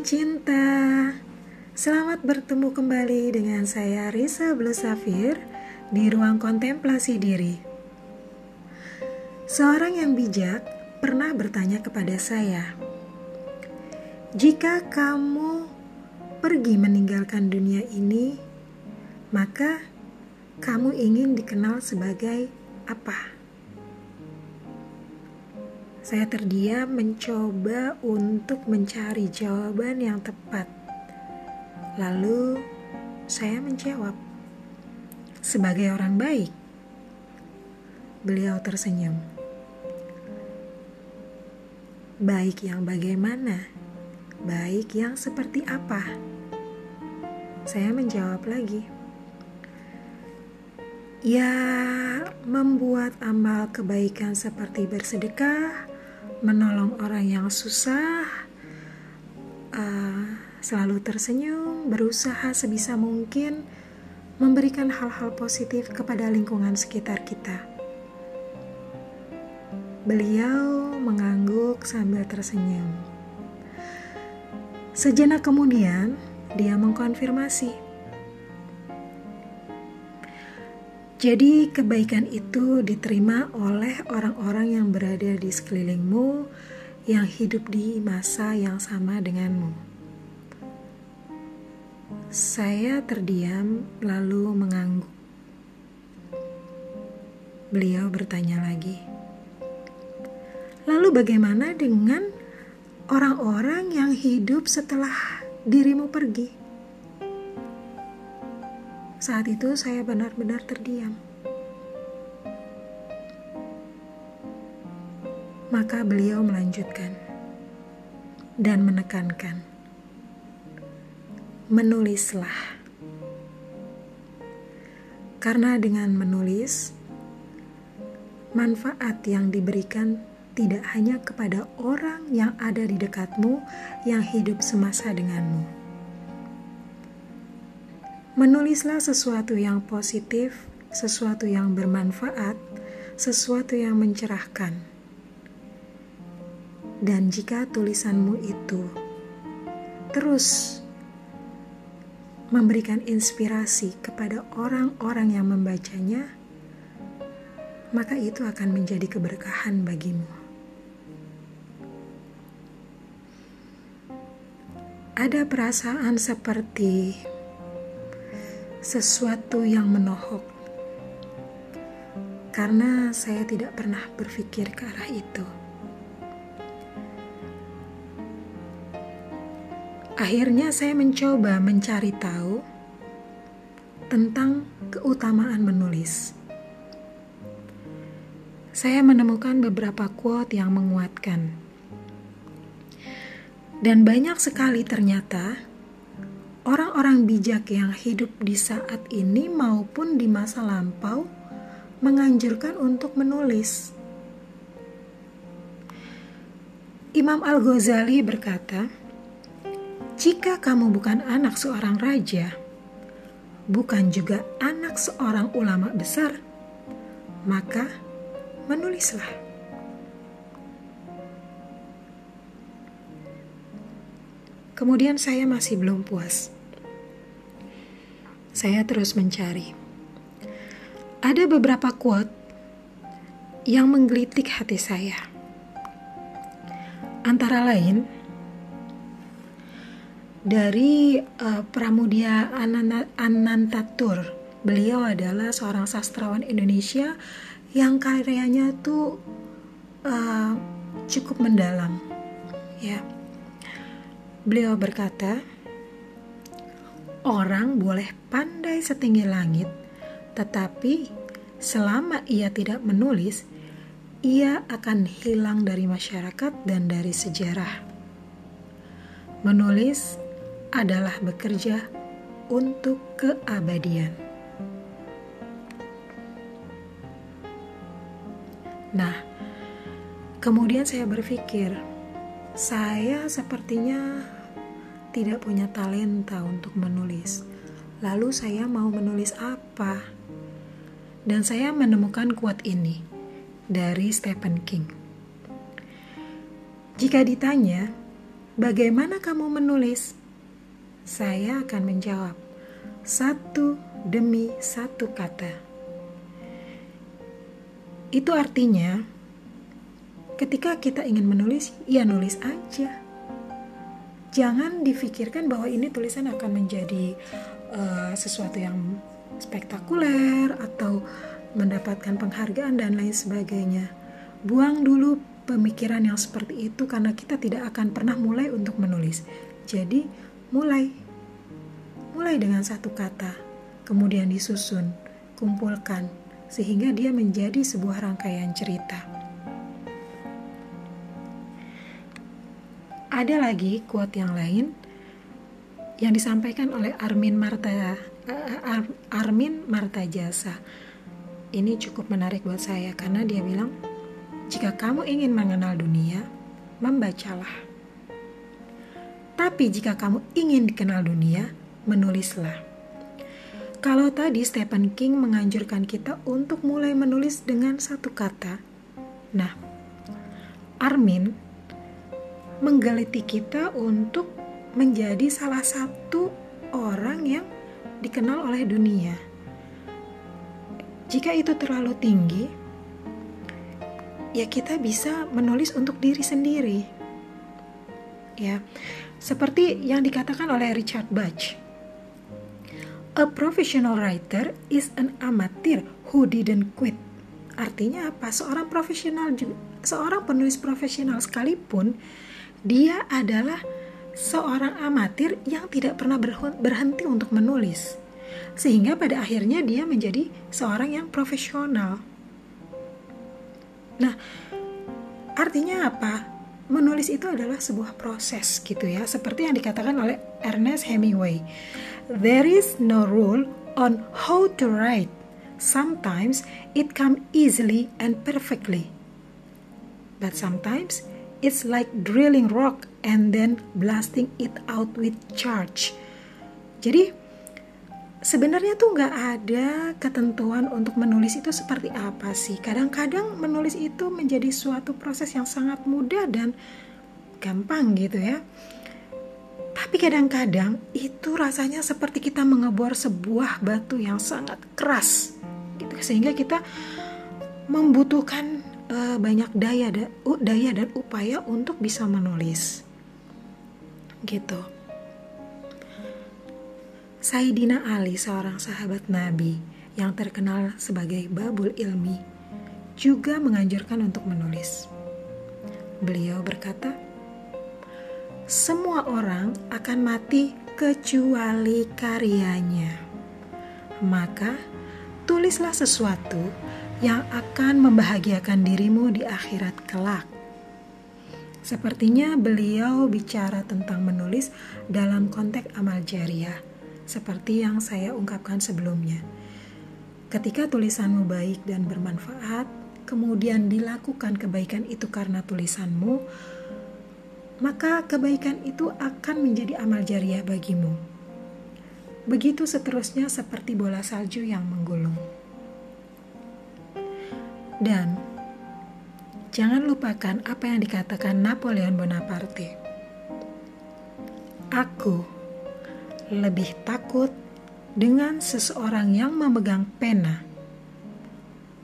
Cinta, selamat bertemu kembali dengan saya Risa Blesafir di ruang kontemplasi diri. Seorang yang bijak pernah bertanya kepada saya, "Jika kamu pergi meninggalkan dunia ini, maka kamu ingin dikenal sebagai apa?" Saya terdiam mencoba untuk mencari jawaban yang tepat. Lalu saya menjawab, "Sebagai orang baik." Beliau tersenyum. Baik yang bagaimana? Baik yang seperti apa? Saya menjawab lagi. Ya, membuat amal kebaikan seperti bersedekah, menolong orang yang susah, uh, selalu tersenyum, berusaha sebisa mungkin memberikan hal-hal positif kepada lingkungan sekitar kita. Beliau mengangguk sambil tersenyum. Sejenak kemudian, dia mengkonfirmasi. Jadi, kebaikan itu diterima oleh orang-orang yang berada di sekelilingmu, yang hidup di masa yang sama denganmu. Saya terdiam, lalu mengangguk. Beliau bertanya lagi, "Lalu, bagaimana dengan orang-orang yang hidup setelah dirimu pergi?" Saat itu saya benar-benar terdiam. Maka beliau melanjutkan dan menekankan, "Menulislah." Karena dengan menulis, manfaat yang diberikan tidak hanya kepada orang yang ada di dekatmu yang hidup semasa denganmu Menulislah sesuatu yang positif, sesuatu yang bermanfaat, sesuatu yang mencerahkan. Dan jika tulisanmu itu terus memberikan inspirasi kepada orang-orang yang membacanya, maka itu akan menjadi keberkahan bagimu. Ada perasaan seperti sesuatu yang menohok, karena saya tidak pernah berpikir ke arah itu. Akhirnya, saya mencoba mencari tahu tentang keutamaan menulis. Saya menemukan beberapa quote yang menguatkan, dan banyak sekali ternyata Orang-orang bijak yang hidup di saat ini maupun di masa lampau menganjurkan untuk menulis. Imam Al-Ghazali berkata, "Jika kamu bukan anak seorang raja, bukan juga anak seorang ulama besar, maka menulislah." Kemudian saya masih belum puas. Saya terus mencari. Ada beberapa quote yang menggelitik hati saya. Antara lain dari uh, Pramudia Anantatur. Beliau adalah seorang sastrawan Indonesia yang karyanya tuh uh, cukup mendalam. Ya Beliau berkata, "Orang boleh pandai setinggi langit, tetapi selama ia tidak menulis, ia akan hilang dari masyarakat dan dari sejarah." Menulis adalah bekerja untuk keabadian. Nah, kemudian saya berpikir, saya sepertinya tidak punya talenta untuk menulis. Lalu saya mau menulis apa? Dan saya menemukan quote ini dari Stephen King. Jika ditanya, bagaimana kamu menulis? Saya akan menjawab, satu demi satu kata. Itu artinya, ketika kita ingin menulis, ya nulis aja. Jangan difikirkan bahwa ini tulisan akan menjadi uh, sesuatu yang spektakuler atau mendapatkan penghargaan dan lain sebagainya. Buang dulu pemikiran yang seperti itu karena kita tidak akan pernah mulai untuk menulis. Jadi, mulai. Mulai dengan satu kata, kemudian disusun, kumpulkan, sehingga dia menjadi sebuah rangkaian cerita. Ada lagi quote yang lain yang disampaikan oleh Armin Marta uh, Armin Marta Jasa. Ini cukup menarik buat saya karena dia bilang, jika kamu ingin mengenal dunia, membacalah. Tapi jika kamu ingin dikenal dunia, menulislah. Kalau tadi Stephen King menganjurkan kita untuk mulai menulis dengan satu kata, nah, Armin menggeliti kita untuk menjadi salah satu orang yang dikenal oleh dunia. Jika itu terlalu tinggi, ya kita bisa menulis untuk diri sendiri. Ya, seperti yang dikatakan oleh Richard Bach. A professional writer is an amateur who didn't quit. Artinya apa? Seorang profesional seorang penulis profesional sekalipun dia adalah seorang amatir yang tidak pernah berhenti untuk menulis, sehingga pada akhirnya dia menjadi seorang yang profesional. Nah, artinya apa? Menulis itu adalah sebuah proses gitu ya, seperti yang dikatakan oleh Ernest Hemingway. There is no rule on how to write. Sometimes it comes easily and perfectly. But sometimes It's like drilling rock and then blasting it out with charge. Jadi sebenarnya tuh nggak ada ketentuan untuk menulis itu seperti apa sih. Kadang-kadang menulis itu menjadi suatu proses yang sangat mudah dan gampang gitu ya. Tapi kadang-kadang itu rasanya seperti kita mengebor sebuah batu yang sangat keras gitu sehingga kita membutuhkan uh, banyak daya dan uh, daya dan upaya untuk bisa menulis. Gitu. Saidina Ali seorang sahabat Nabi yang terkenal sebagai babul ilmi juga menganjurkan untuk menulis. Beliau berkata semua orang akan mati kecuali karyanya. Maka tulislah sesuatu yang akan membahagiakan dirimu di akhirat kelak. Sepertinya beliau bicara tentang menulis dalam konteks amal jariah, seperti yang saya ungkapkan sebelumnya. Ketika tulisanmu baik dan bermanfaat, kemudian dilakukan kebaikan itu karena tulisanmu, maka kebaikan itu akan menjadi amal jariah bagimu. Begitu seterusnya seperti bola salju yang menggulung. Dan jangan lupakan apa yang dikatakan Napoleon Bonaparte. Aku lebih takut dengan seseorang yang memegang pena.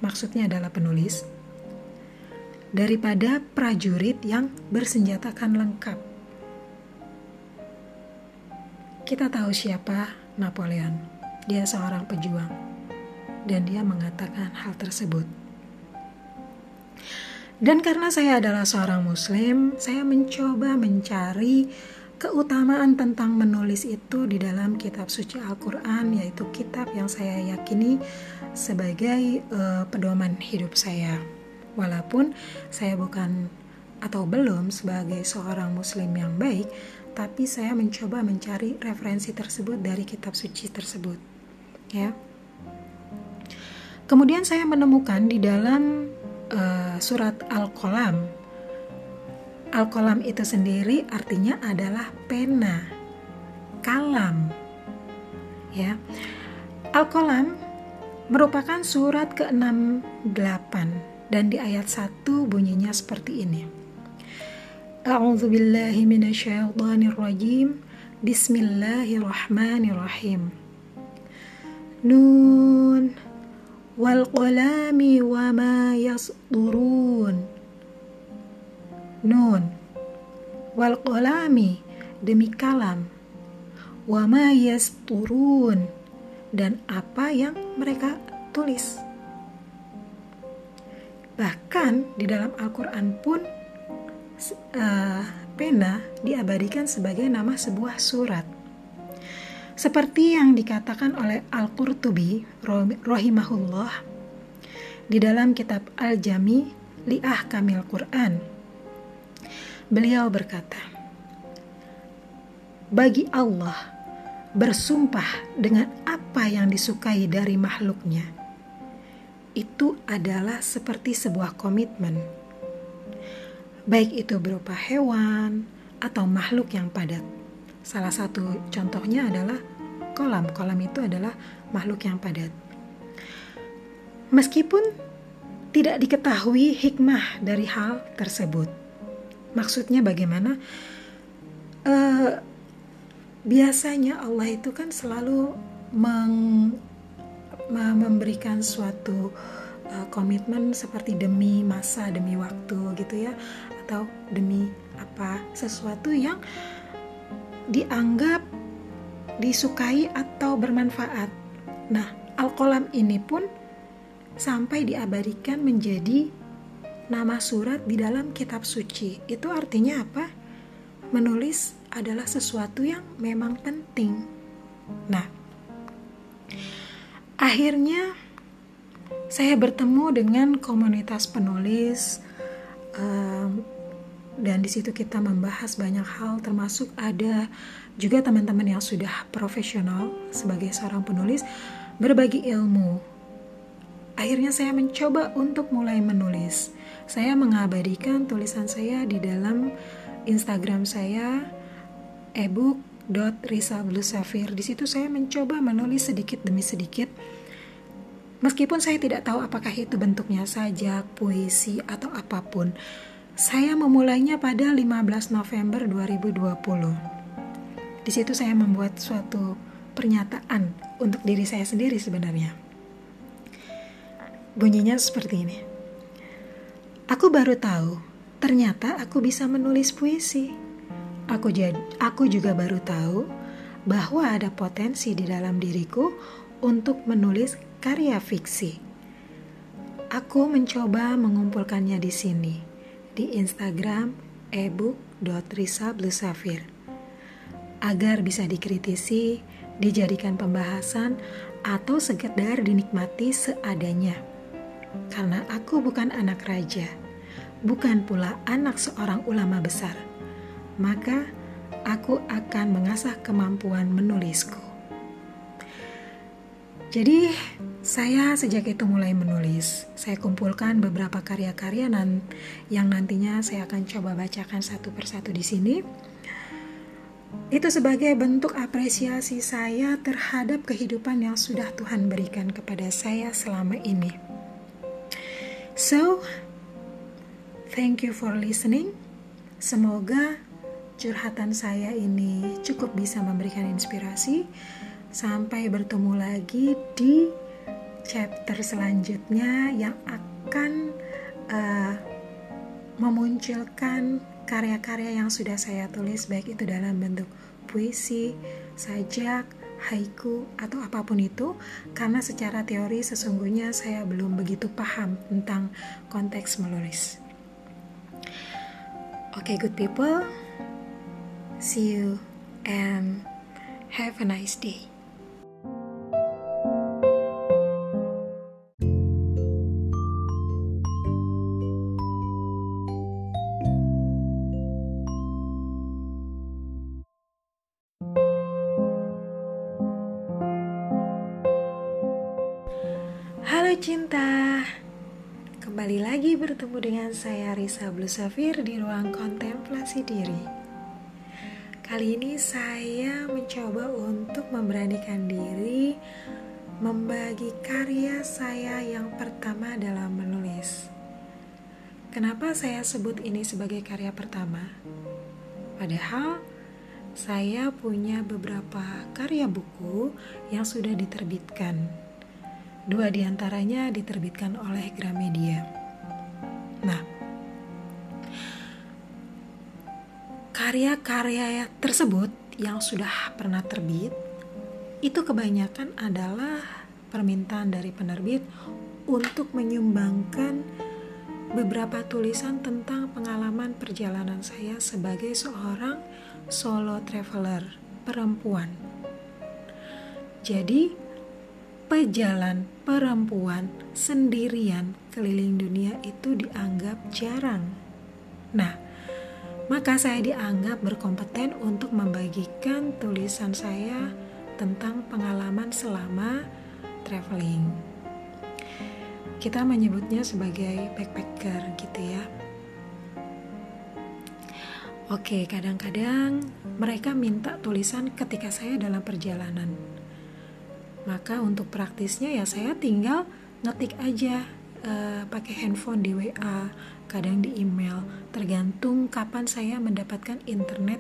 Maksudnya adalah penulis daripada prajurit yang bersenjatakan lengkap. Kita tahu siapa Napoleon. Dia seorang pejuang dan dia mengatakan hal tersebut. Dan karena saya adalah seorang muslim, saya mencoba mencari keutamaan tentang menulis itu di dalam kitab suci Al-Qur'an yaitu kitab yang saya yakini sebagai uh, pedoman hidup saya. Walaupun saya bukan atau belum sebagai seorang muslim yang baik, tapi saya mencoba mencari referensi tersebut dari kitab suci tersebut. Ya. Kemudian saya menemukan di dalam uh, surat Al-Qalam. Al-Qalam itu sendiri artinya adalah pena, kalam. Ya. Al-Qalam merupakan surat ke-68 dan di ayat 1 bunyinya seperti ini. A'udzu billahi minasyaitonir rajim. Bismillahirrahmanirrahim. Nun wal qalami wa ma yasturun. Nun wal demi kalam wa ma dan apa yang mereka tulis. Bahkan di dalam Al-Qur'an pun uh, pena diabadikan sebagai nama sebuah surat. Seperti yang dikatakan oleh Al-Qurtubi rahimahullah di dalam kitab Al-Jami Li'ah Kamil Quran. Beliau berkata, Bagi Allah bersumpah dengan apa yang disukai dari makhluknya, itu adalah seperti sebuah komitmen baik itu berupa hewan atau makhluk yang padat. Salah satu contohnya adalah kolam. Kolam itu adalah makhluk yang padat. Meskipun tidak diketahui hikmah dari hal tersebut. Maksudnya bagaimana? Uh, biasanya Allah itu kan selalu meng, memberikan suatu uh, komitmen seperti demi masa, demi waktu gitu ya atau demi apa sesuatu yang dianggap disukai atau bermanfaat. Nah, Al-Qalam ini pun sampai diabadikan menjadi nama surat di dalam kitab suci. Itu artinya apa? Menulis adalah sesuatu yang memang penting. Nah, akhirnya saya bertemu dengan komunitas penulis um, dan di situ kita membahas banyak hal termasuk ada juga teman-teman yang sudah profesional sebagai seorang penulis berbagi ilmu. Akhirnya saya mencoba untuk mulai menulis. Saya mengabadikan tulisan saya di dalam Instagram saya ebook.risablusafir. Di situ saya mencoba menulis sedikit demi sedikit. Meskipun saya tidak tahu apakah itu bentuknya sajak, puisi atau apa pun saya memulainya pada 15 November 2020. Di situ saya membuat suatu pernyataan untuk diri saya sendiri sebenarnya. Bunyinya seperti ini. Aku baru tahu, ternyata aku bisa menulis puisi. Aku, jad, aku juga baru tahu bahwa ada potensi di dalam diriku untuk menulis karya fiksi. Aku mencoba mengumpulkannya di sini di Instagram ebook.risa agar bisa dikritisi, dijadikan pembahasan, atau sekedar dinikmati seadanya. Karena aku bukan anak raja, bukan pula anak seorang ulama besar, maka aku akan mengasah kemampuan menulisku. Jadi, saya sejak itu mulai menulis. Saya kumpulkan beberapa karya-karya nan yang nantinya saya akan coba bacakan satu persatu di sini. Itu sebagai bentuk apresiasi saya terhadap kehidupan yang sudah Tuhan berikan kepada saya selama ini. So, thank you for listening. Semoga curhatan saya ini cukup bisa memberikan inspirasi. Sampai bertemu lagi di chapter selanjutnya yang akan uh, memunculkan karya-karya yang sudah saya tulis baik itu dalam bentuk puisi, sajak, haiku atau apa pun itu karena secara teori sesungguhnya saya belum begitu paham tentang konteks menulis. Oke, okay, good people. See you and have a nice day. Bertemu dengan saya Risa Blusafir di ruang kontemplasi diri Kali ini saya mencoba untuk memberanikan diri Membagi karya saya yang pertama dalam menulis kenapa saya sebut ini sebagai karya pertama? Padahal saya punya beberapa karya buku yang sudah diterbitkan. Dua di antaranya diterbitkan oleh Gramedia. Nah, karya-karya tersebut yang sudah pernah terbit itu kebanyakan adalah permintaan dari penerbit untuk menyumbangkan beberapa tulisan tentang pengalaman perjalanan saya sebagai seorang solo traveler perempuan. Jadi, pejalan perempuan sendirian keliling dunia itu dianggap jarang. Nah, maka saya dianggap berkompeten untuk membagikan tulisan saya tentang pengalaman selama traveling. Kita menyebutnya sebagai backpacker gitu ya. Oke, kadang-kadang mereka minta tulisan ketika saya dalam perjalanan. Maka untuk praktisnya ya saya tinggal ngetik aja uh, pakai handphone di WA, kadang di email, tergantung kapan saya mendapatkan internet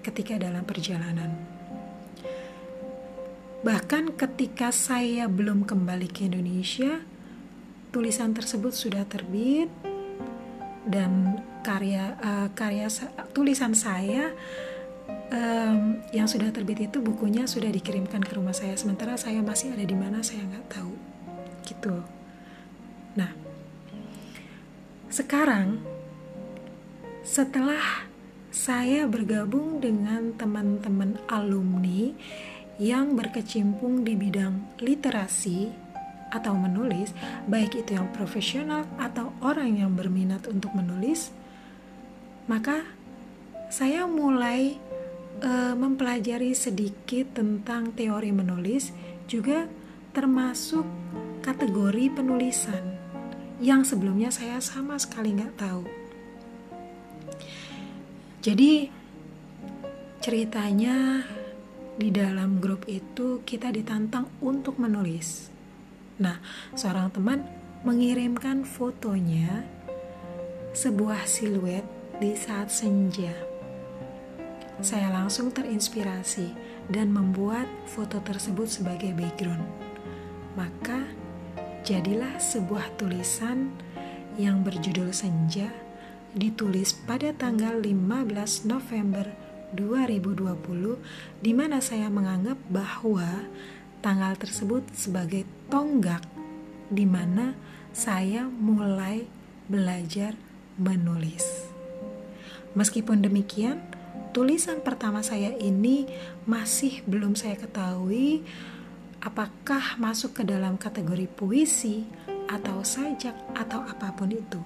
ketika dalam perjalanan. Bahkan ketika saya belum kembali ke Indonesia, tulisan tersebut sudah terbit dan karya uh, karya tulisan saya um, yang sudah terbit itu bukunya sudah dikirimkan ke rumah saya. Sementara saya masih ada di mana saya nggak tahu. Gitu sekarang setelah saya bergabung dengan teman-teman alumni yang berkecimpung di bidang literasi atau menulis, baik itu yang profesional atau orang yang berminat untuk menulis, maka saya mulai uh, mempelajari sedikit tentang teori menulis, juga termasuk kategori penulisan yang sebelumnya saya sama sekali nggak tahu. Jadi ceritanya di dalam grup itu kita ditantang untuk menulis. Nah, seorang teman mengirimkan fotonya sebuah siluet di saat senja. Saya langsung terinspirasi dan membuat foto tersebut sebagai background. Maka jadilah sebuah tulisan yang berjudul Senja ditulis pada tanggal 15 November 2020 di mana saya menganggap bahwa tanggal tersebut sebagai tonggak di mana saya mulai belajar menulis. Meskipun demikian, tulisan pertama saya ini masih belum saya ketahui apakah masuk ke dalam kategori puisi atau sajak atau apa pun itu.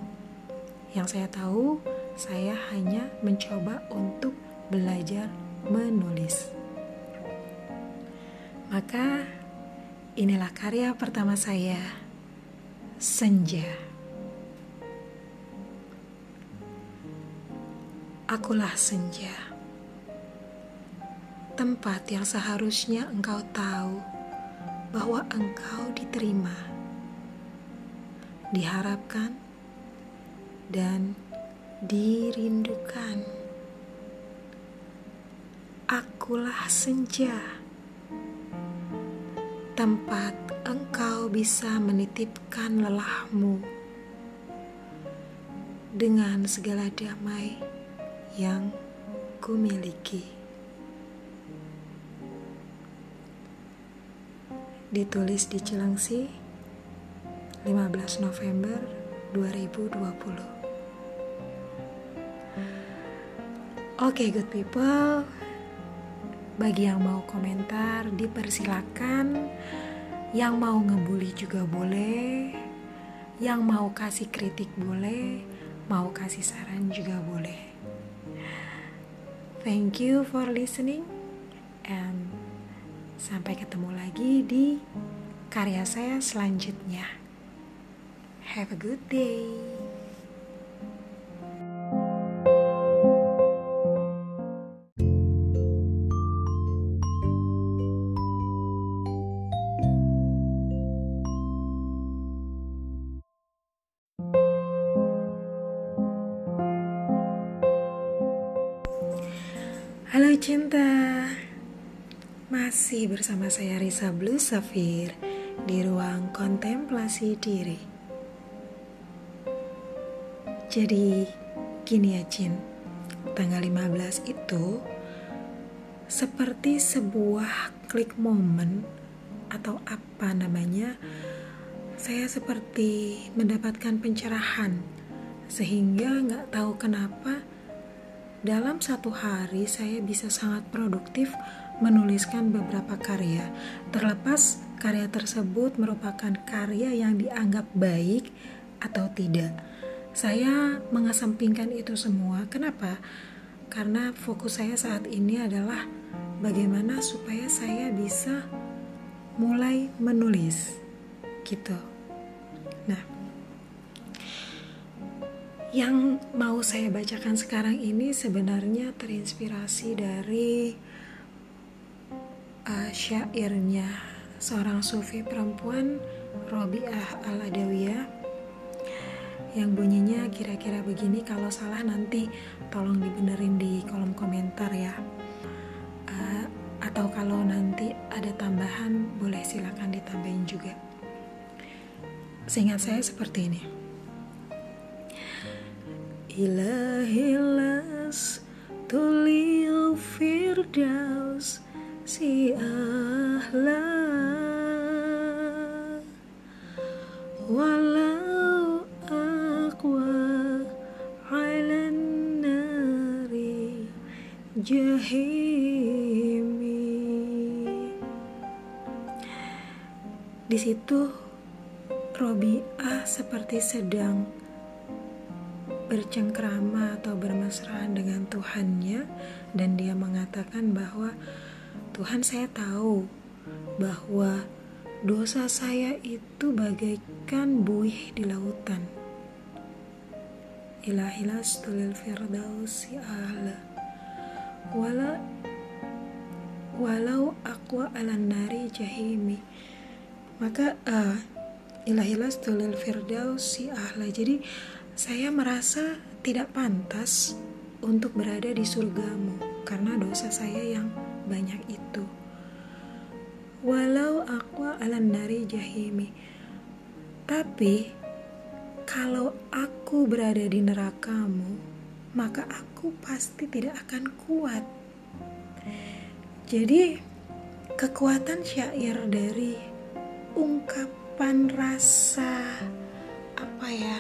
Yang saya tahu, saya hanya mencoba untuk belajar menulis. Maka inilah karya pertama saya, Senja. Akulah senja, tempat yang seharusnya engkau tahu bahwa engkau diterima, diharapkan, dan dirindukan. Akulah senja, tempat engkau bisa menitipkan lelahmu dengan segala damai yang kumiliki. Ditulis di Cilengsi 15 November 2020. Oke okay, good people, bagi yang mau komentar dipersilakan, yang mau ngebully juga boleh, yang mau kasih kritik boleh, mau kasih saran juga boleh. Thank you for listening and sampai ketemu lagi di karya saya selanjutnya. Have a good day. Bersama saya Risa Blue Safir Di ruang kontemplasi diri. Jadi gini ya Cin Tanggal 15 itu Seperti sebuah klik momen Atau apa namanya Saya seperti mendapatkan pencerahan Sehingga nggak tahu kenapa dalam satu hari, saya bisa sangat produktif menuliskan beberapa karya, terlepas karya tersebut merupakan karya yang dianggap baik atau tidak. Saya mengesampingkan itu semua. Kenapa? Karena fokus saya saat ini adalah bagaimana supaya saya bisa mulai menulis, gitu. Nah, yang mau saya bacakan sekarang ini sebenarnya terinspirasi dari uh, syairnya seorang sufi perempuan Robiah Al-Adawiyah yang bunyinya kira-kira begini kalau salah nanti tolong dibenerin di kolom komentar ya. Uh, atau kalau nanti ada tambahan boleh silakan ditambahin juga. Seingat saya seperti ini. Ilahilas tulil firdaus si ahla Walau aqwa alan nari jahimi. Di situ Robiah seperti sedang bercengkrama atau bermesraan dengan Tuhannya dan dia mengatakan bahwa Tuhan saya tahu bahwa dosa saya itu bagaikan buih di lautan. Ilahilas tulil firdausi ala. Wala walau aku alan nari jahimi. Maka uh, ilahilas tulil firdausi ahla jadi saya merasa tidak pantas untuk berada di surgamu karena dosa saya yang banyak itu. Walau aku alan nari jahimi, tapi kalau aku berada di nerakamu, maka aku pasti tidak akan kuat. Jadi, kekuatan syair dari ungkapan rasa apa ya?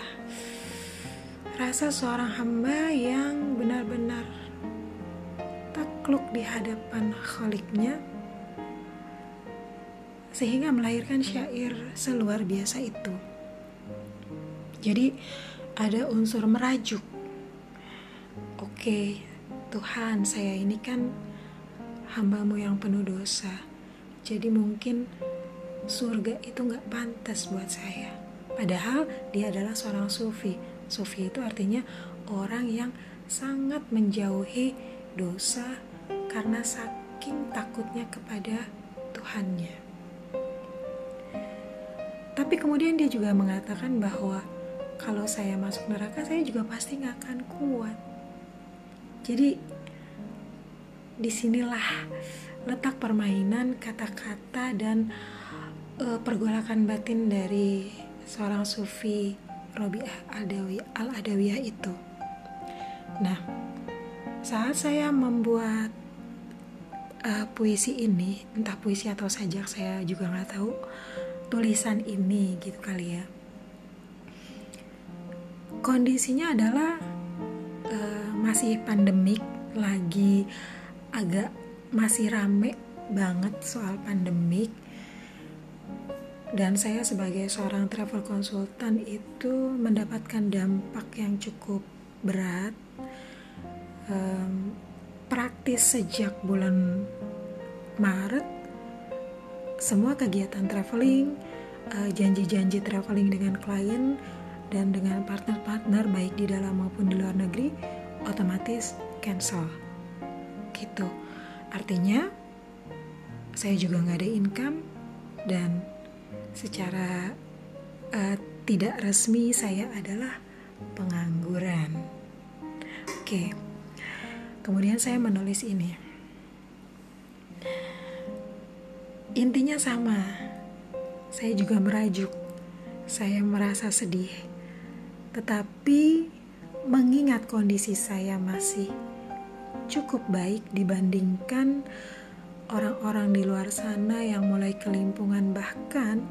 rasa seorang hamba yang benar-benar takluk di hadapan khaliknya sehingga melahirkan syair seluar biasa itu. Jadi ada unsur merajuk. Oke Tuhan saya ini kan hambamu yang penuh dosa. Jadi mungkin surga itu nggak pantas buat saya. Padahal dia adalah seorang sufi. Sufi itu artinya orang yang sangat menjauhi dosa karena saking takutnya kepada Tuhannya. Tapi kemudian dia juga mengatakan bahwa kalau saya masuk neraka saya juga pasti nggak akan kuat. Jadi di sinilah letak permainan kata-kata dan uh, pergolakan batin dari seorang sufi Robiah Al-Adawiyah itu. Nah, saat saya membuat uh, puisi ini, entah puisi atau sajak saya juga nggak tahu, tulisan ini gitu kali ya. Kondisinya adalah uh, masih pandemik, lagi agak masih rame banget soal pandemik dan saya sebagai seorang travel konsultan itu mendapatkan dampak yang cukup berat um, praktis sejak bulan Maret semua kegiatan traveling uh, janji-janji traveling dengan klien dan dengan partner-partner baik di dalam maupun di luar negeri otomatis cancel. Gitu. Artinya saya juga nggak ada income dan secara uh, tidak resmi saya adalah pengangguran. Oke, Kemudian saya menulis ini. Intinya sama. Saya juga merajuk. Saya merasa sedih. Tetapi mengingat kondisi saya masih cukup baik dibandingkan orang-orang di luar sana yang mulai kelimpungan bahkan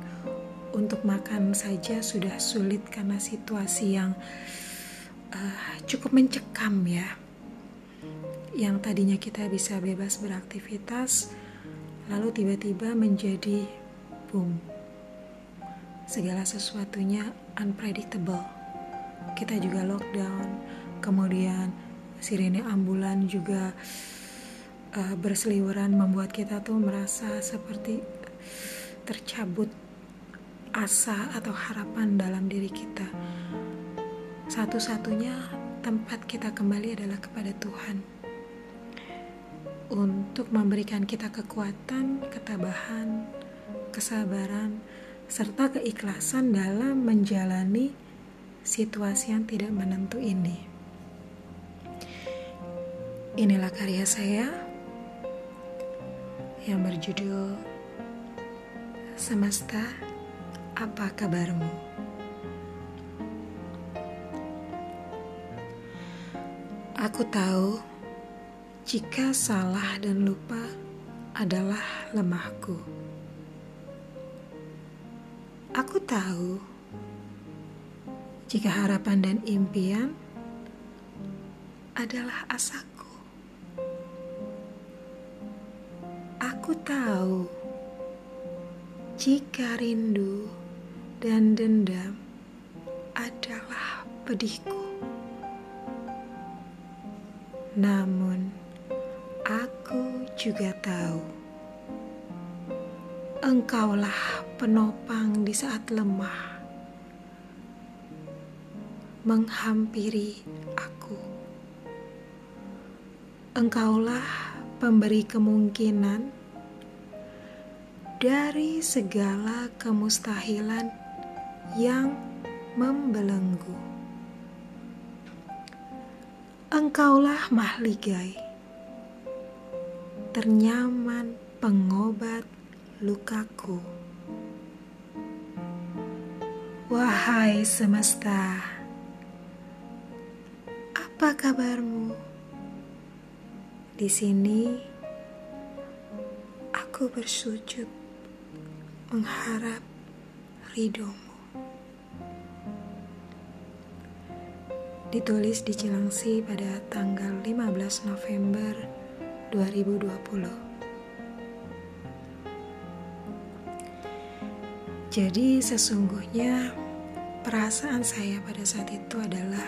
untuk makan saja sudah sulit karena situasi yang uh, cukup mencekam ya yang tadinya kita bisa bebas beraktivitas lalu tiba-tiba menjadi boom. Segala sesuatunya unpredictable. Kita juga lockdown kemudian sirene ambulan juga uh, berseliweran membuat kita tuh merasa seperti tercabut asa atau harapan dalam diri kita. Satu-satunya tempat kita kembali adalah kepada Tuhan untuk memberikan kita kekuatan, ketabahan, kesabaran, serta keikhlasan dalam menjalani situasi yang tidak menentu ini. Inilah karya saya yang berjudul Semesta, apa kabarmu? Aku tahu jika salah dan lupa adalah lemahku. Aku tahu jika harapan dan impian adalah asaku. Aku tahu jika rindu dan dendam adalah pedihku. Namun, Aku juga tahu. Engkaulah penopang di saat lemah. Menghampiri aku. Engkaulah pemberi kemungkinan Dari segala kemustahilan yang membelenggu. Engkaulah mahligai ternyaman pengobat lukaku. Wahai semesta, apa kabarmu? Di sini aku bersujud mengharap ridhomu. Ditulis di Cilangsi pada tanggal 15 November 2020. Jadi sesungguhnya perasaan saya pada saat itu adalah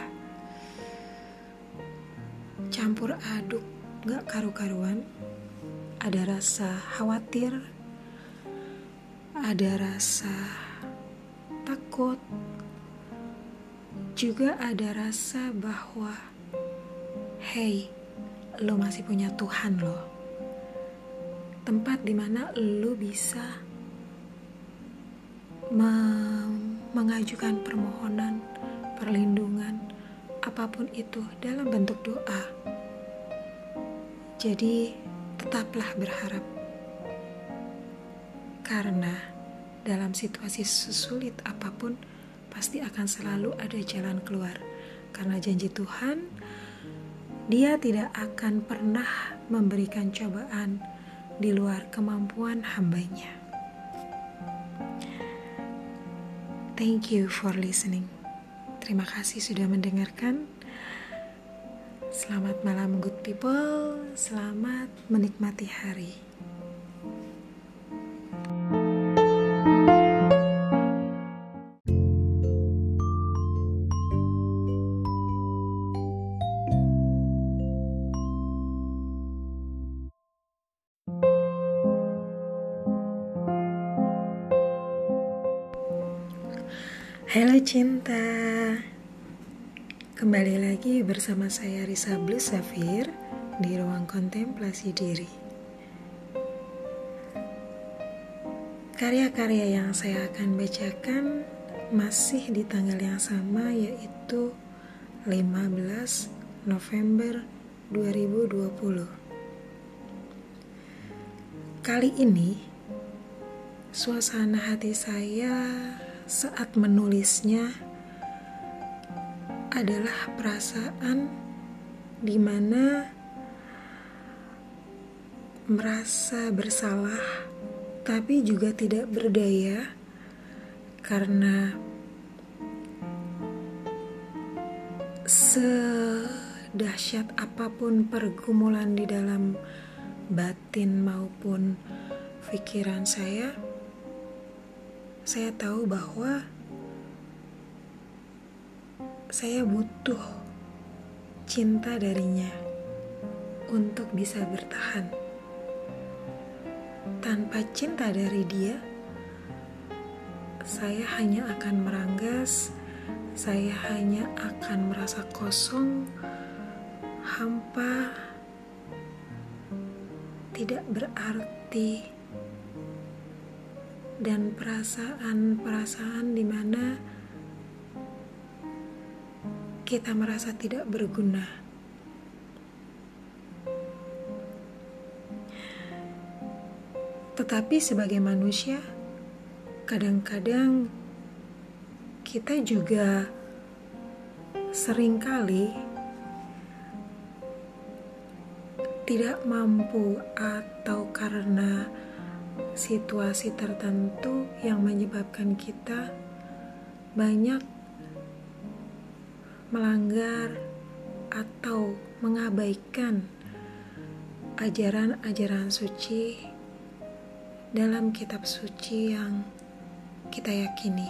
campur aduk gak karu-karuan ada rasa khawatir ada rasa takut juga ada rasa bahwa hey lo masih punya Tuhan lo. Tempat di mana lo bisa mengajukan permohonan perlindungan apa pun itu dalam bentuk doa. Jadi tetaplah berharap. Karena dalam situasi sesulit apa pun pasti akan selalu ada jalan keluar. Karena janji Tuhan dia tidak akan pernah memberikan cobaan di luar kemampuan hambanya. Thank you for listening. Terima kasih sudah mendengarkan. Selamat malam, good people. Selamat menikmati hari. Halo cinta. Kembali lagi bersama saya Risa Blue Safir Di ruang kontemplasi diri. Karya-karya yang saya akan bacakan Masih di tanggal yang sama yaitu 15 November 2020 Kali ini suasana hati saya saat menulisnya adalah perasaan di mana merasa bersalah, tapi juga tidak berdaya karena sedahsyat apa pun pergumulan di dalam batin maupun pikiran saya saya tahu bahwa saya butuh cinta darinya untuk bisa bertahan. Tanpa cinta dari dia, saya hanya akan meranggas, saya hanya akan merasa kosong, hampa, tidak berarti dan perasaan-perasaan di mana kita merasa tidak berguna. Tetapi sebagai manusia, kadang-kadang kita juga sering kali tidak mampu atau karena situasi tertentu yang menyebabkan kita banyak melanggar atau mengabaikan ajaran-ajaran suci dalam kitab suci yang kita yakini.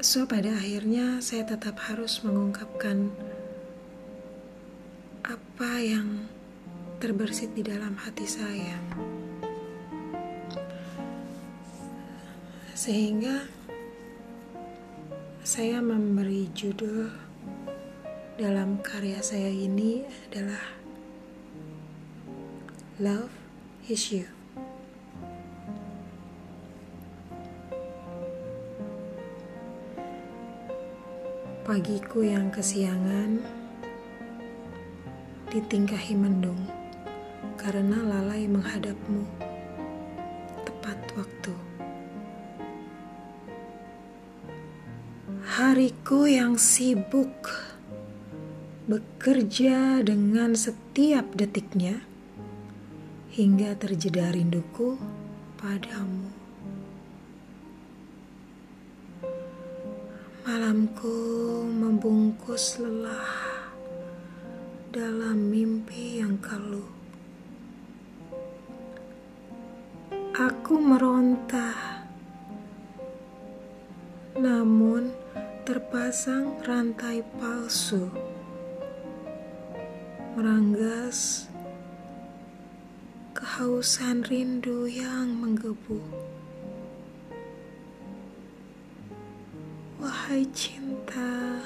So, pada akhirnya saya tetap harus mengungkapkan apa yang terbersit di dalam hati saya. Sehingga saya memberi judul dalam karya saya ini adalah Love is You. Pagiku yang kesiangan ditingkahi mendung karena lalai menghadapmu tepat waktu. Hariku yang sibuk bekerja dengan setiap detiknya hingga terjeda rinduku padamu. Malamku membungkus lelah dalam mimpi yang keluh. Aku meronta, namun terpasang rantai palsu, meranggas kehausan rindu yang menggebu. Wahai cinta,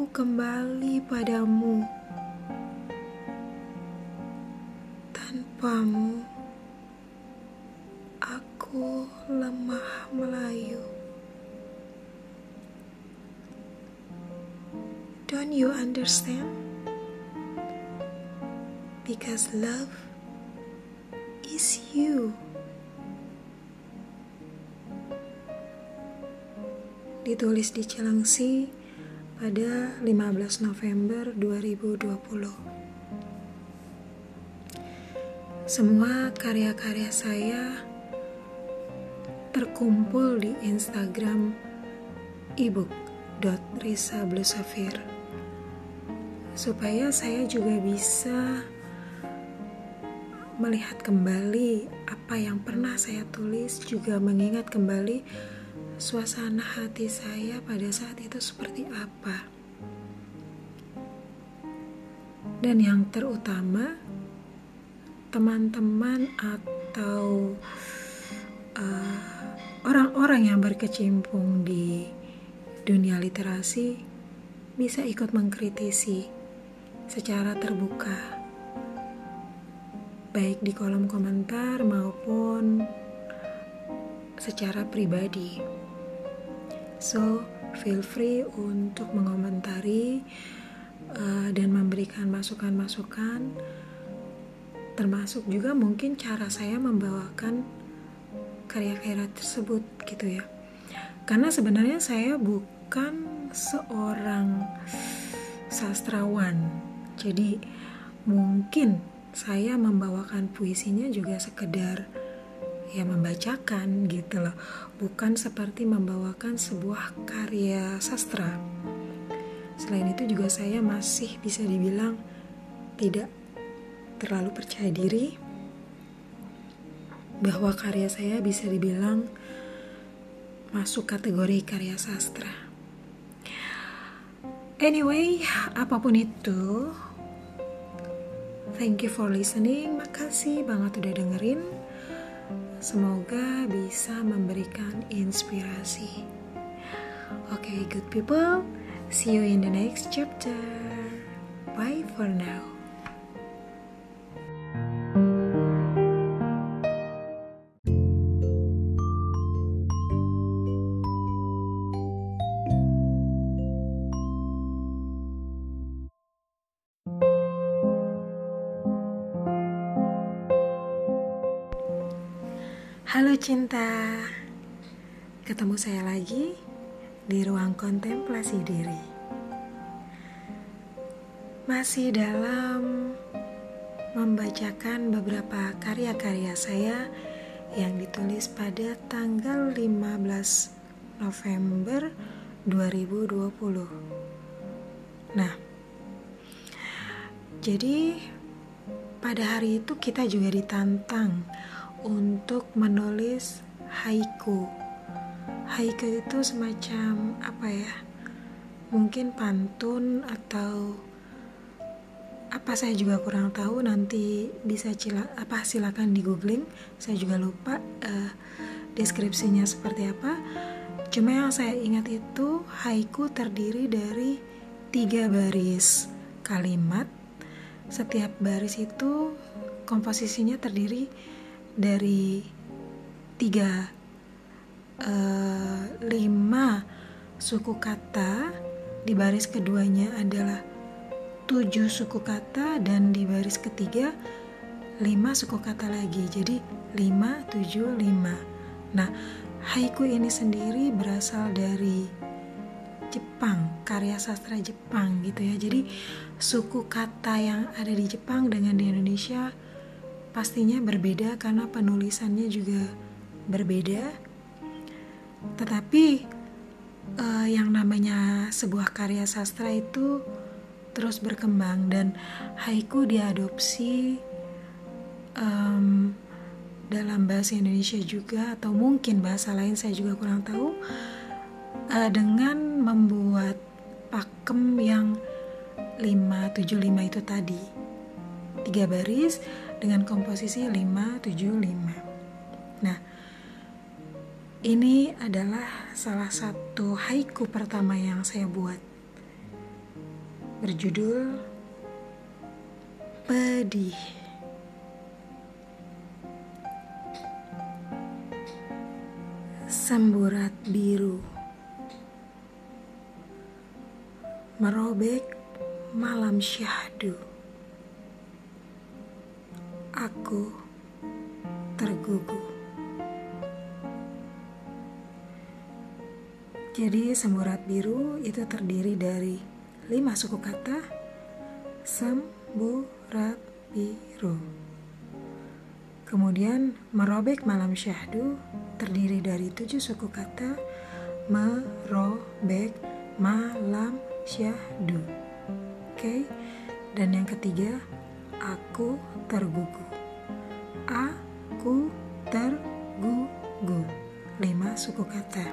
aku kembali padamu. Tanpamu, aku lemah melayu. Don't you understand? Because love is you. Ditulis di Cilengsi pada 15 November 2020. Semua karya-karya saya terkumpul di Instagram ebook.risablusafir supaya saya juga bisa melihat kembali apa yang pernah saya tulis juga mengingat kembali suasana hati saya pada saat itu seperti apa. Dan yang terutama, teman-teman atau uh, orang-orang uh, yang berkecimpung di dunia literasi bisa ikut mengkritisi secara terbuka, baik di kolom komentar maupun secara pribadi. So, feel free untuk mengomentari uh, dan memberikan masukan-masukan. Termasuk juga mungkin cara saya membawakan karya-karya tersebut gitu ya. Karena sebenarnya saya bukan seorang sastrawan. Jadi mungkin saya membawakan puisinya juga sekedar ya membacakan gitu loh bukan seperti membawakan sebuah karya sastra selain itu juga saya masih bisa dibilang tidak terlalu percaya diri bahwa karya saya bisa dibilang masuk kategori karya sastra. Anyway, apa pun itu, thank you for listening. Makasih banget udah dengerin. Semoga bisa memberikan inspirasi. Oke, okay, good people. See you in the next chapter. Bye for now. Cinta, ketemu saya lagi di ruang kontemplasi diri. Masih dalam membacakan beberapa karya-karya saya yang ditulis pada tanggal 15 November 2020. Nah, jadi pada hari itu kita juga ditantang untuk menulis haiku. Haiku itu semacam apa ya? Mungkin pantun atau apa saya juga kurang tahu nanti bisa cila, apa silakan di googling saya juga lupa uh, deskripsinya seperti apa cuma yang saya ingat itu haiku terdiri dari tiga baris kalimat setiap baris itu komposisinya terdiri dari tiga uh, lima suku kata di baris keduanya adalah tujuh suku kata dan di baris ketiga lima suku kata lagi. Jadi lima tujuh lima. Nah haiku ini sendiri berasal dari Jepang karya sastra Jepang gitu ya. Jadi suku kata yang ada di Jepang dengan di Indonesia pastinya berbeda karena penulisannya juga berbeda. Tetapi uh, yang namanya sebuah karya sastra itu terus berkembang dan haiku diadopsi um, dalam bahasa Indonesia juga atau mungkin bahasa lain saya juga kurang tahu uh, dengan membuat pakem yang 575 itu tadi tiga baris dengan komposisi 575. Nah, ini adalah salah satu haiku pertama yang saya buat. Berjudul Pedih. Semburat biru merobek malam syahdu aku tergugu. Jadi semburat biru itu terdiri dari lima suku kata semburat biru. Kemudian merobek malam syahdu terdiri dari tujuh suku kata merobek malam syahdu. Oke. Okay? Dan yang ketiga, aku tergugu. Aku tergugu. Lima suku kata.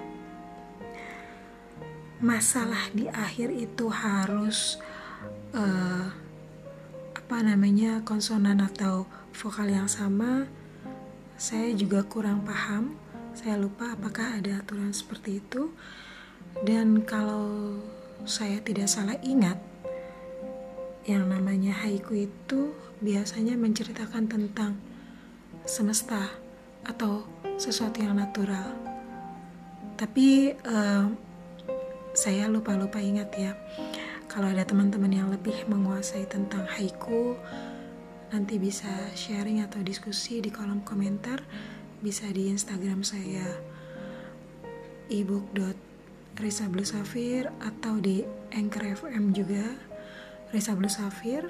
Masalah di akhir itu harus uh, apa namanya konsonan atau vokal yang sama. Saya juga kurang paham. Saya lupa apakah ada aturan seperti itu. Dan kalau saya tidak salah ingat, yang namanya haiku itu biasanya menceritakan tentang semesta atau sesuatu yang natural. Tapi uh, saya lupa-lupa ingat ya. kalau ada teman-teman yang lebih menguasai tentang haiku nanti bisa sharing atau diskusi di kolom komentar bisa di instagram saya ebook.risa Safir atau di Anchor FM juga Risa Safir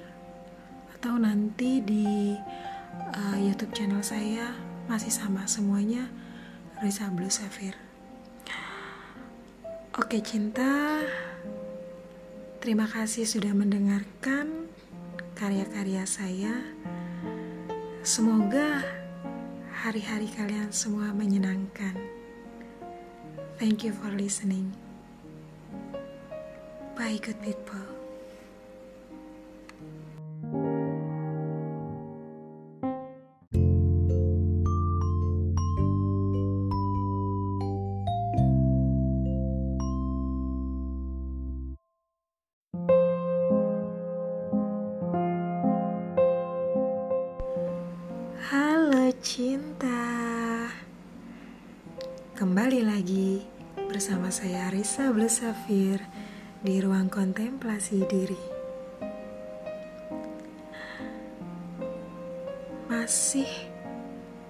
atau nanti di uh, YouTube channel saya masih sama semuanya Risa Blue Safir. Oke cinta, terima kasih sudah mendengarkan karya-karya saya. Semoga hari-hari kalian semua menyenangkan. Thank you for listening. Bye good people. Kembali lagi bersama saya Risa Blesafir di ruang kontemplasi diri. Masih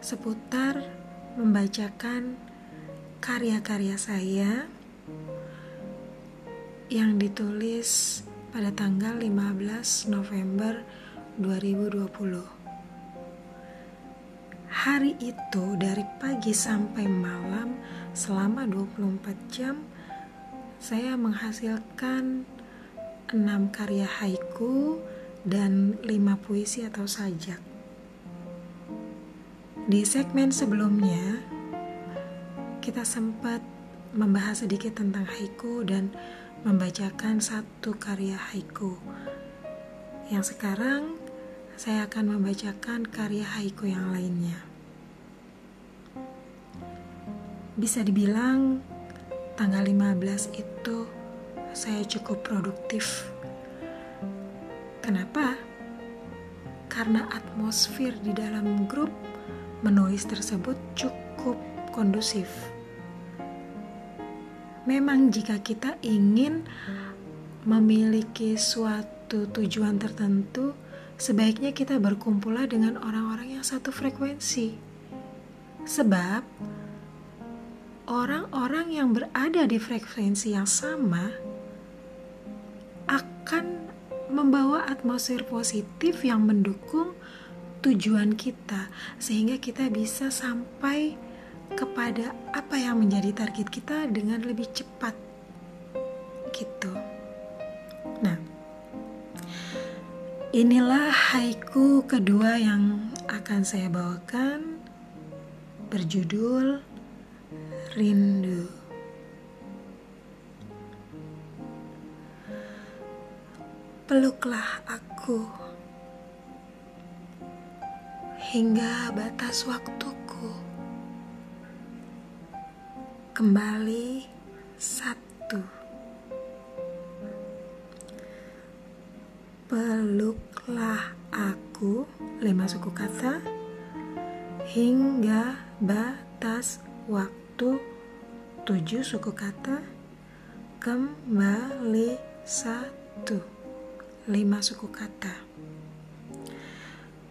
seputar membacakan karya-karya saya yang ditulis pada tanggal 15 November 2020 hari itu dari pagi sampai malam selama 24 jam saya menghasilkan 6 karya haiku dan 5 puisi atau sajak. Di segmen sebelumnya kita sempat membahas sedikit tentang haiku dan membacakan satu karya haiku. Yang sekarang saya akan membacakan karya haiku yang lainnya. Bisa dibilang tanggal 15 itu saya cukup produktif. Kenapa? Karena atmosfer di dalam grup menulis tersebut cukup kondusif. Memang jika kita ingin memiliki suatu tujuan tertentu, sebaiknya kita berkumpullah dengan orang-orang yang satu frekuensi. Sebab orang-orang yang berada di frekuensi yang sama akan membawa atmosfer positif yang mendukung tujuan kita sehingga kita bisa sampai kepada apa yang menjadi target kita dengan lebih cepat gitu. Nah, inilah haiku kedua yang akan saya bawakan berjudul rindu. Peluklah aku hingga batas waktuku kembali satu. Peluklah aku lima suku kata hingga batas waktu satu tujuh suku kata. Kembali. Satu lima suku kata.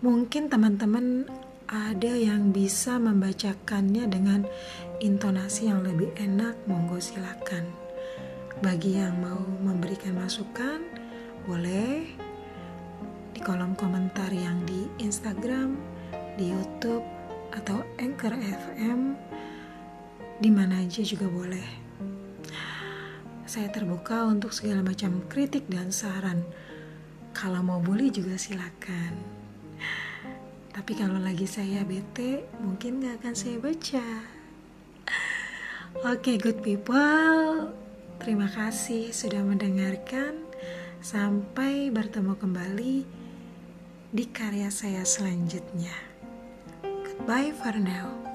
Mungkin teman-teman ada yang bisa membacakannya dengan intonasi yang lebih enak. Monggo silakan. Bagi yang mau memberikan masukan boleh di kolom komentar yang di Instagram di YouTube atau Anchor FM di mana aja juga boleh. Saya terbuka untuk segala macam kritik dan saran. Kalau mau bully juga silakan. Tapi kalau lagi saya bete, mungkin gak akan saya baca. Oke, okay, good people. Terima kasih sudah mendengarkan. Sampai bertemu kembali di karya saya selanjutnya. Goodbye for now.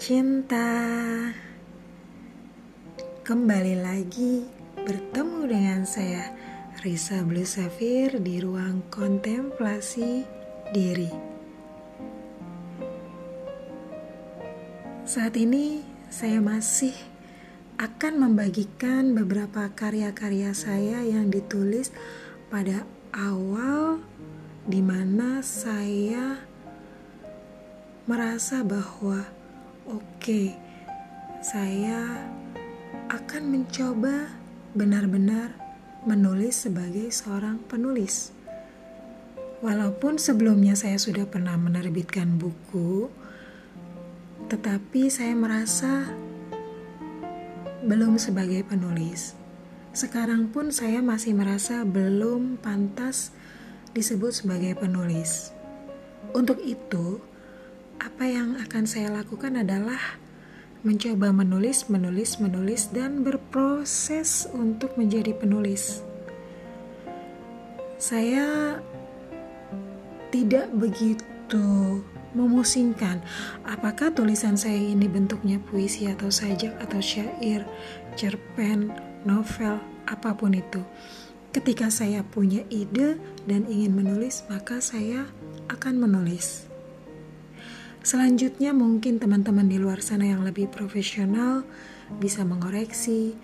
Cinta Kembali lagi bertemu dengan saya Risa Blue Safir di ruang kontemplasi diri. Saat ini saya masih akan membagikan beberapa karya-karya saya yang ditulis pada awal di mana saya merasa bahwa oke saya akan mencoba benar-benar menulis sebagai seorang penulis. Walaupun sebelumnya saya sudah pernah menerbitkan buku, tetapi saya merasa belum sebagai penulis. Sekarang pun saya masih merasa belum pantas disebut sebagai penulis. Untuk itu, apa yang akan saya lakukan adalah mencoba menulis, menulis, menulis, dan berproses untuk menjadi penulis. Saya tidak begitu memusingkan apakah tulisan saya ini bentuknya puisi atau sajak atau syair, cerpen, novel, apa pun itu. Ketika saya punya ide dan ingin menulis, maka saya akan menulis. Selanjutnya mungkin teman-teman di luar sana yang lebih profesional bisa mengoreksi,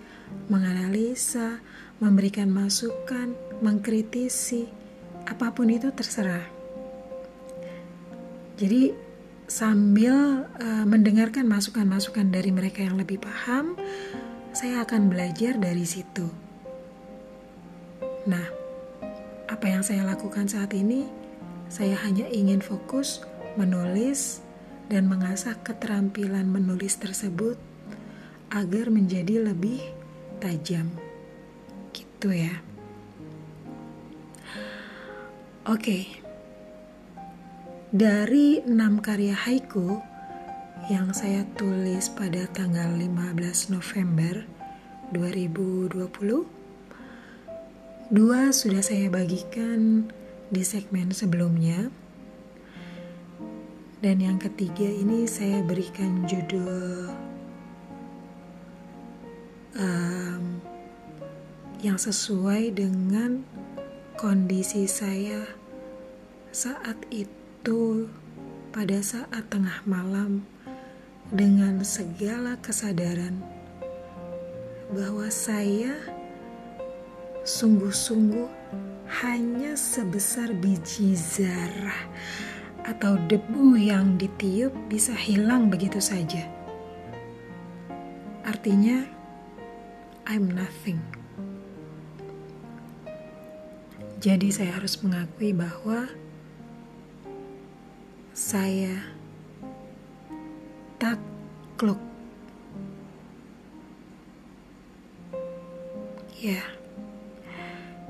menganalisa, memberikan masukan, mengkritisi, apa pun itu terserah. Jadi sambil uh, mendengarkan masukan-masukan dari mereka yang lebih paham, saya akan belajar dari situ. Nah, apa yang saya lakukan saat ini, saya hanya ingin fokus menulis dan mengasah keterampilan menulis tersebut agar menjadi lebih tajam. Gitu ya. Oke. Dari enam karya haiku yang saya tulis pada tanggal 15 November 2020, dua sudah saya bagikan di segmen sebelumnya dan yang ketiga ini saya berikan judul um, yang sesuai dengan kondisi saya saat itu pada saat tengah malam dengan segala kesadaran bahwa saya sungguh-sungguh hanya sebesar biji zarah atau debu yang ditiup bisa hilang begitu saja. Artinya, I'm nothing. Jadi, saya harus mengakui bahwa saya takluk. Ya,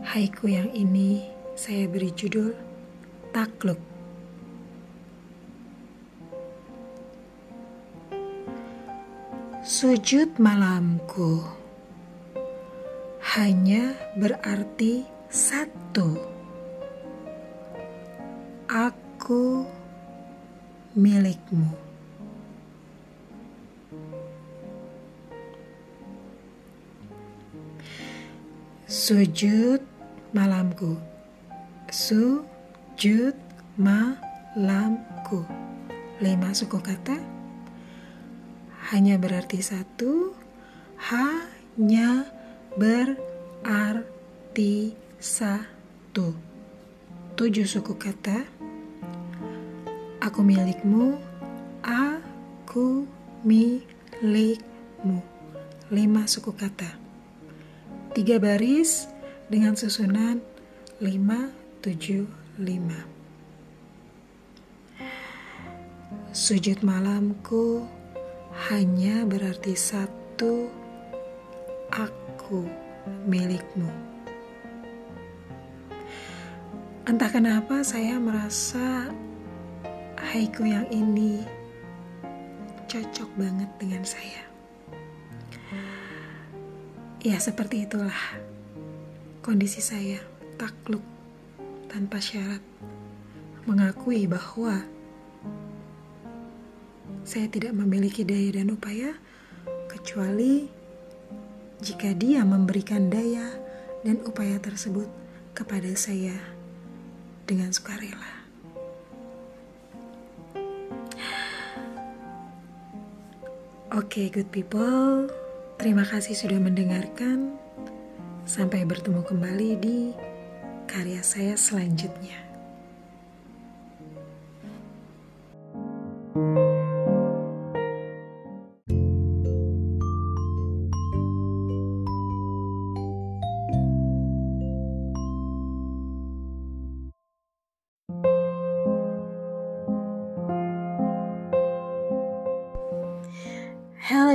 haiku yang ini saya beri judul takluk. Sujud malamku hanya berarti satu. Aku milikmu. Sujud malamku. Sujud malamku. Lima suku kata hanya berarti satu, hanya berarti satu. Tujuh suku kata, aku milikmu, aku milikmu. Lima suku kata. Tiga baris dengan susunan lima, tujuh, lima. Sujud malamku, hanya berarti satu aku milikmu. Entah kenapa saya merasa haiku yang ini cocok banget dengan saya. Ya seperti itulah kondisi saya takluk tanpa syarat mengakui bahwa saya tidak memiliki daya dan upaya kecuali jika Dia memberikan daya dan upaya tersebut kepada saya dengan sukarela. Oke, okay, good people, terima kasih sudah mendengarkan. Sampai bertemu kembali di karya saya selanjutnya.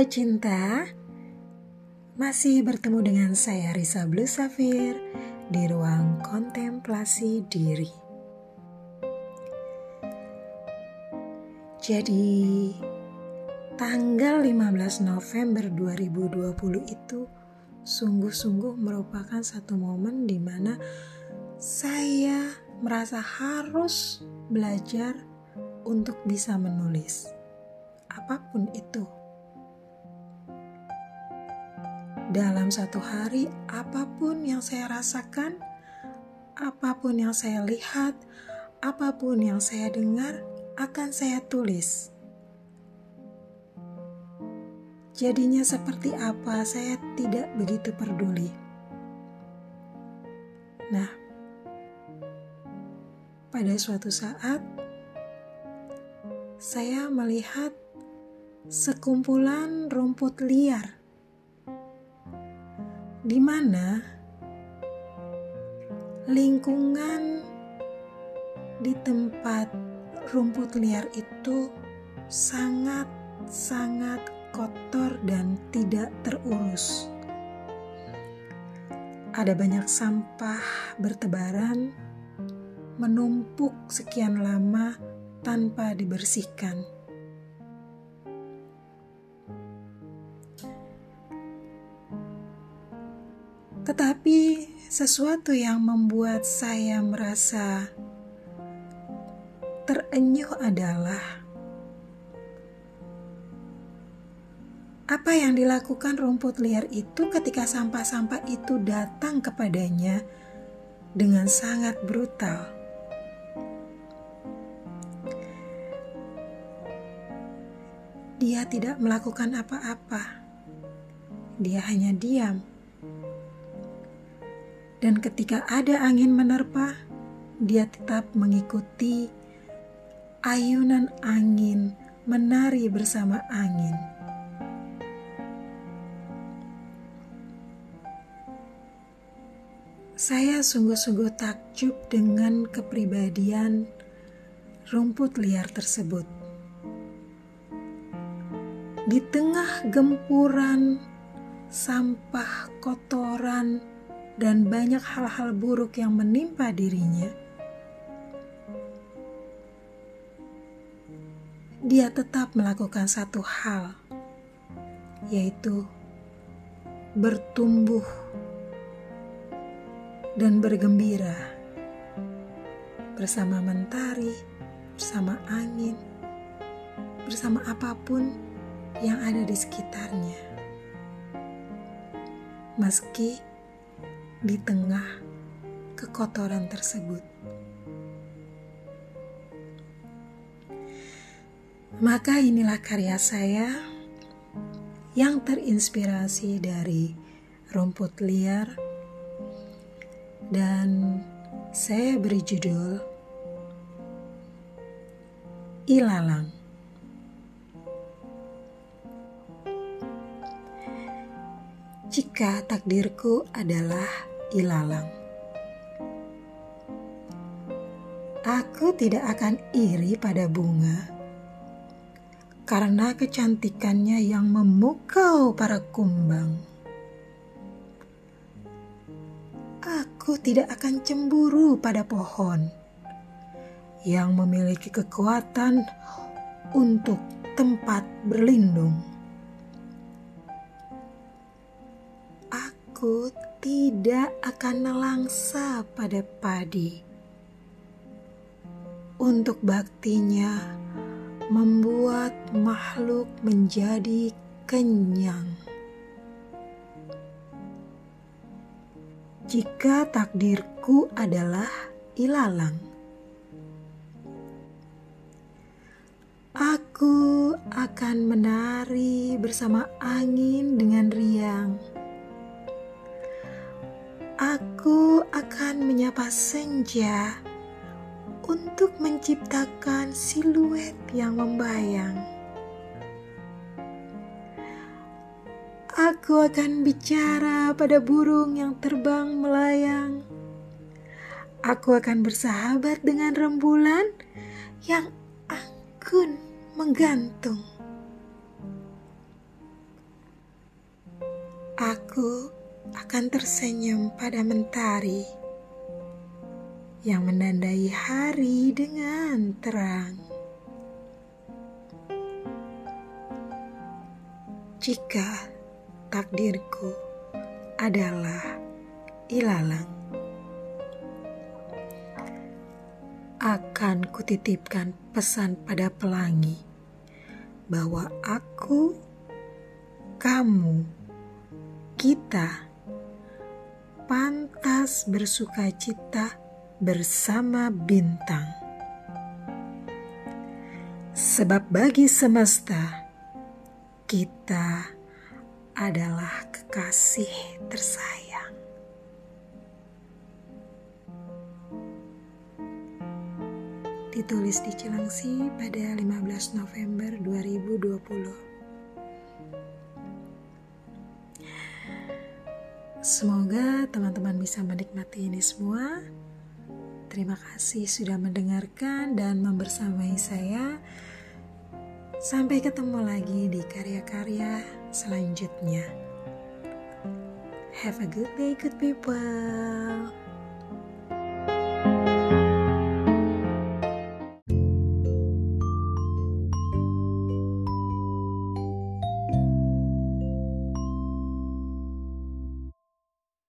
Halo cinta, masih bertemu dengan saya Risa Blue Safir di ruang kontemplasi diri. Jadi, tanggal 15 November 2020 itu sungguh-sungguh merupakan satu momen di mana saya merasa harus belajar untuk bisa menulis apa pun itu dalam satu hari, apa pun yang saya rasakan, apa pun yang saya lihat, apa pun yang saya dengar, akan saya tulis. Jadinya, seperti apa saya tidak begitu peduli. Nah, pada suatu saat saya melihat sekumpulan rumput liar di mana lingkungan di tempat rumput liar itu sangat-sangat kotor dan tidak terurus. Ada banyak sampah bertebaran, menumpuk sekian lama tanpa dibersihkan. Tetapi sesuatu yang membuat saya merasa terenyuh adalah apa yang dilakukan rumput liar itu ketika sampah-sampah itu datang kepadanya dengan sangat brutal. Dia tidak melakukan apa-apa. Dia hanya diam dan ketika ada angin menerpa, dia tetap mengikuti ayunan angin, menari bersama angin. Saya sungguh-sungguh takjub dengan kepribadian rumput liar tersebut. Di tengah gempuran sampah, kotoran, dan banyak hal-hal buruk yang menimpa dirinya, dia tetap melakukan satu hal, yaitu bertumbuh dan bergembira bersama mentari, bersama angin, bersama apa pun yang ada di sekitarnya. Meski di tengah kekotoran tersebut. Maka inilah karya saya yang terinspirasi dari rumput liar dan saya beri judul Ilalang. Jika takdirku adalah ilalang. Aku tidak akan iri pada bunga karena kecantikannya yang memukau para kumbang. Aku tidak akan cemburu pada pohon yang memiliki kekuatan untuk tempat berlindung. Aku tidak akan nelangsa pada padi. Untuk baktinya membuat makhluk menjadi kenyang. jika takdirku adalah ilalang. Aku akan menari bersama angin dengan riang. Aku akan menyapa senja untuk menciptakan siluet yang membayang. Aku akan bicara pada burung yang terbang melayang. Aku akan bersahabat dengan rembulan yang anggun menggantung. Aku akan tersenyum pada mentari yang menandai hari dengan terang. Jika takdirku adalah ilalang. Akan kutitipkan pesan pada pelangi bahwa aku, kamu, kita pantas bersuka cita bersama bintang. Sebab bagi semesta, kita adalah kekasih tersayang. Ditulis di Cilangsi pada 15 November 2020. Semoga teman-teman bisa menikmati ini semua. Terima kasih sudah mendengarkan dan membersamai saya. Sampai ketemu lagi di karya-karya selanjutnya. Have a good day, good people.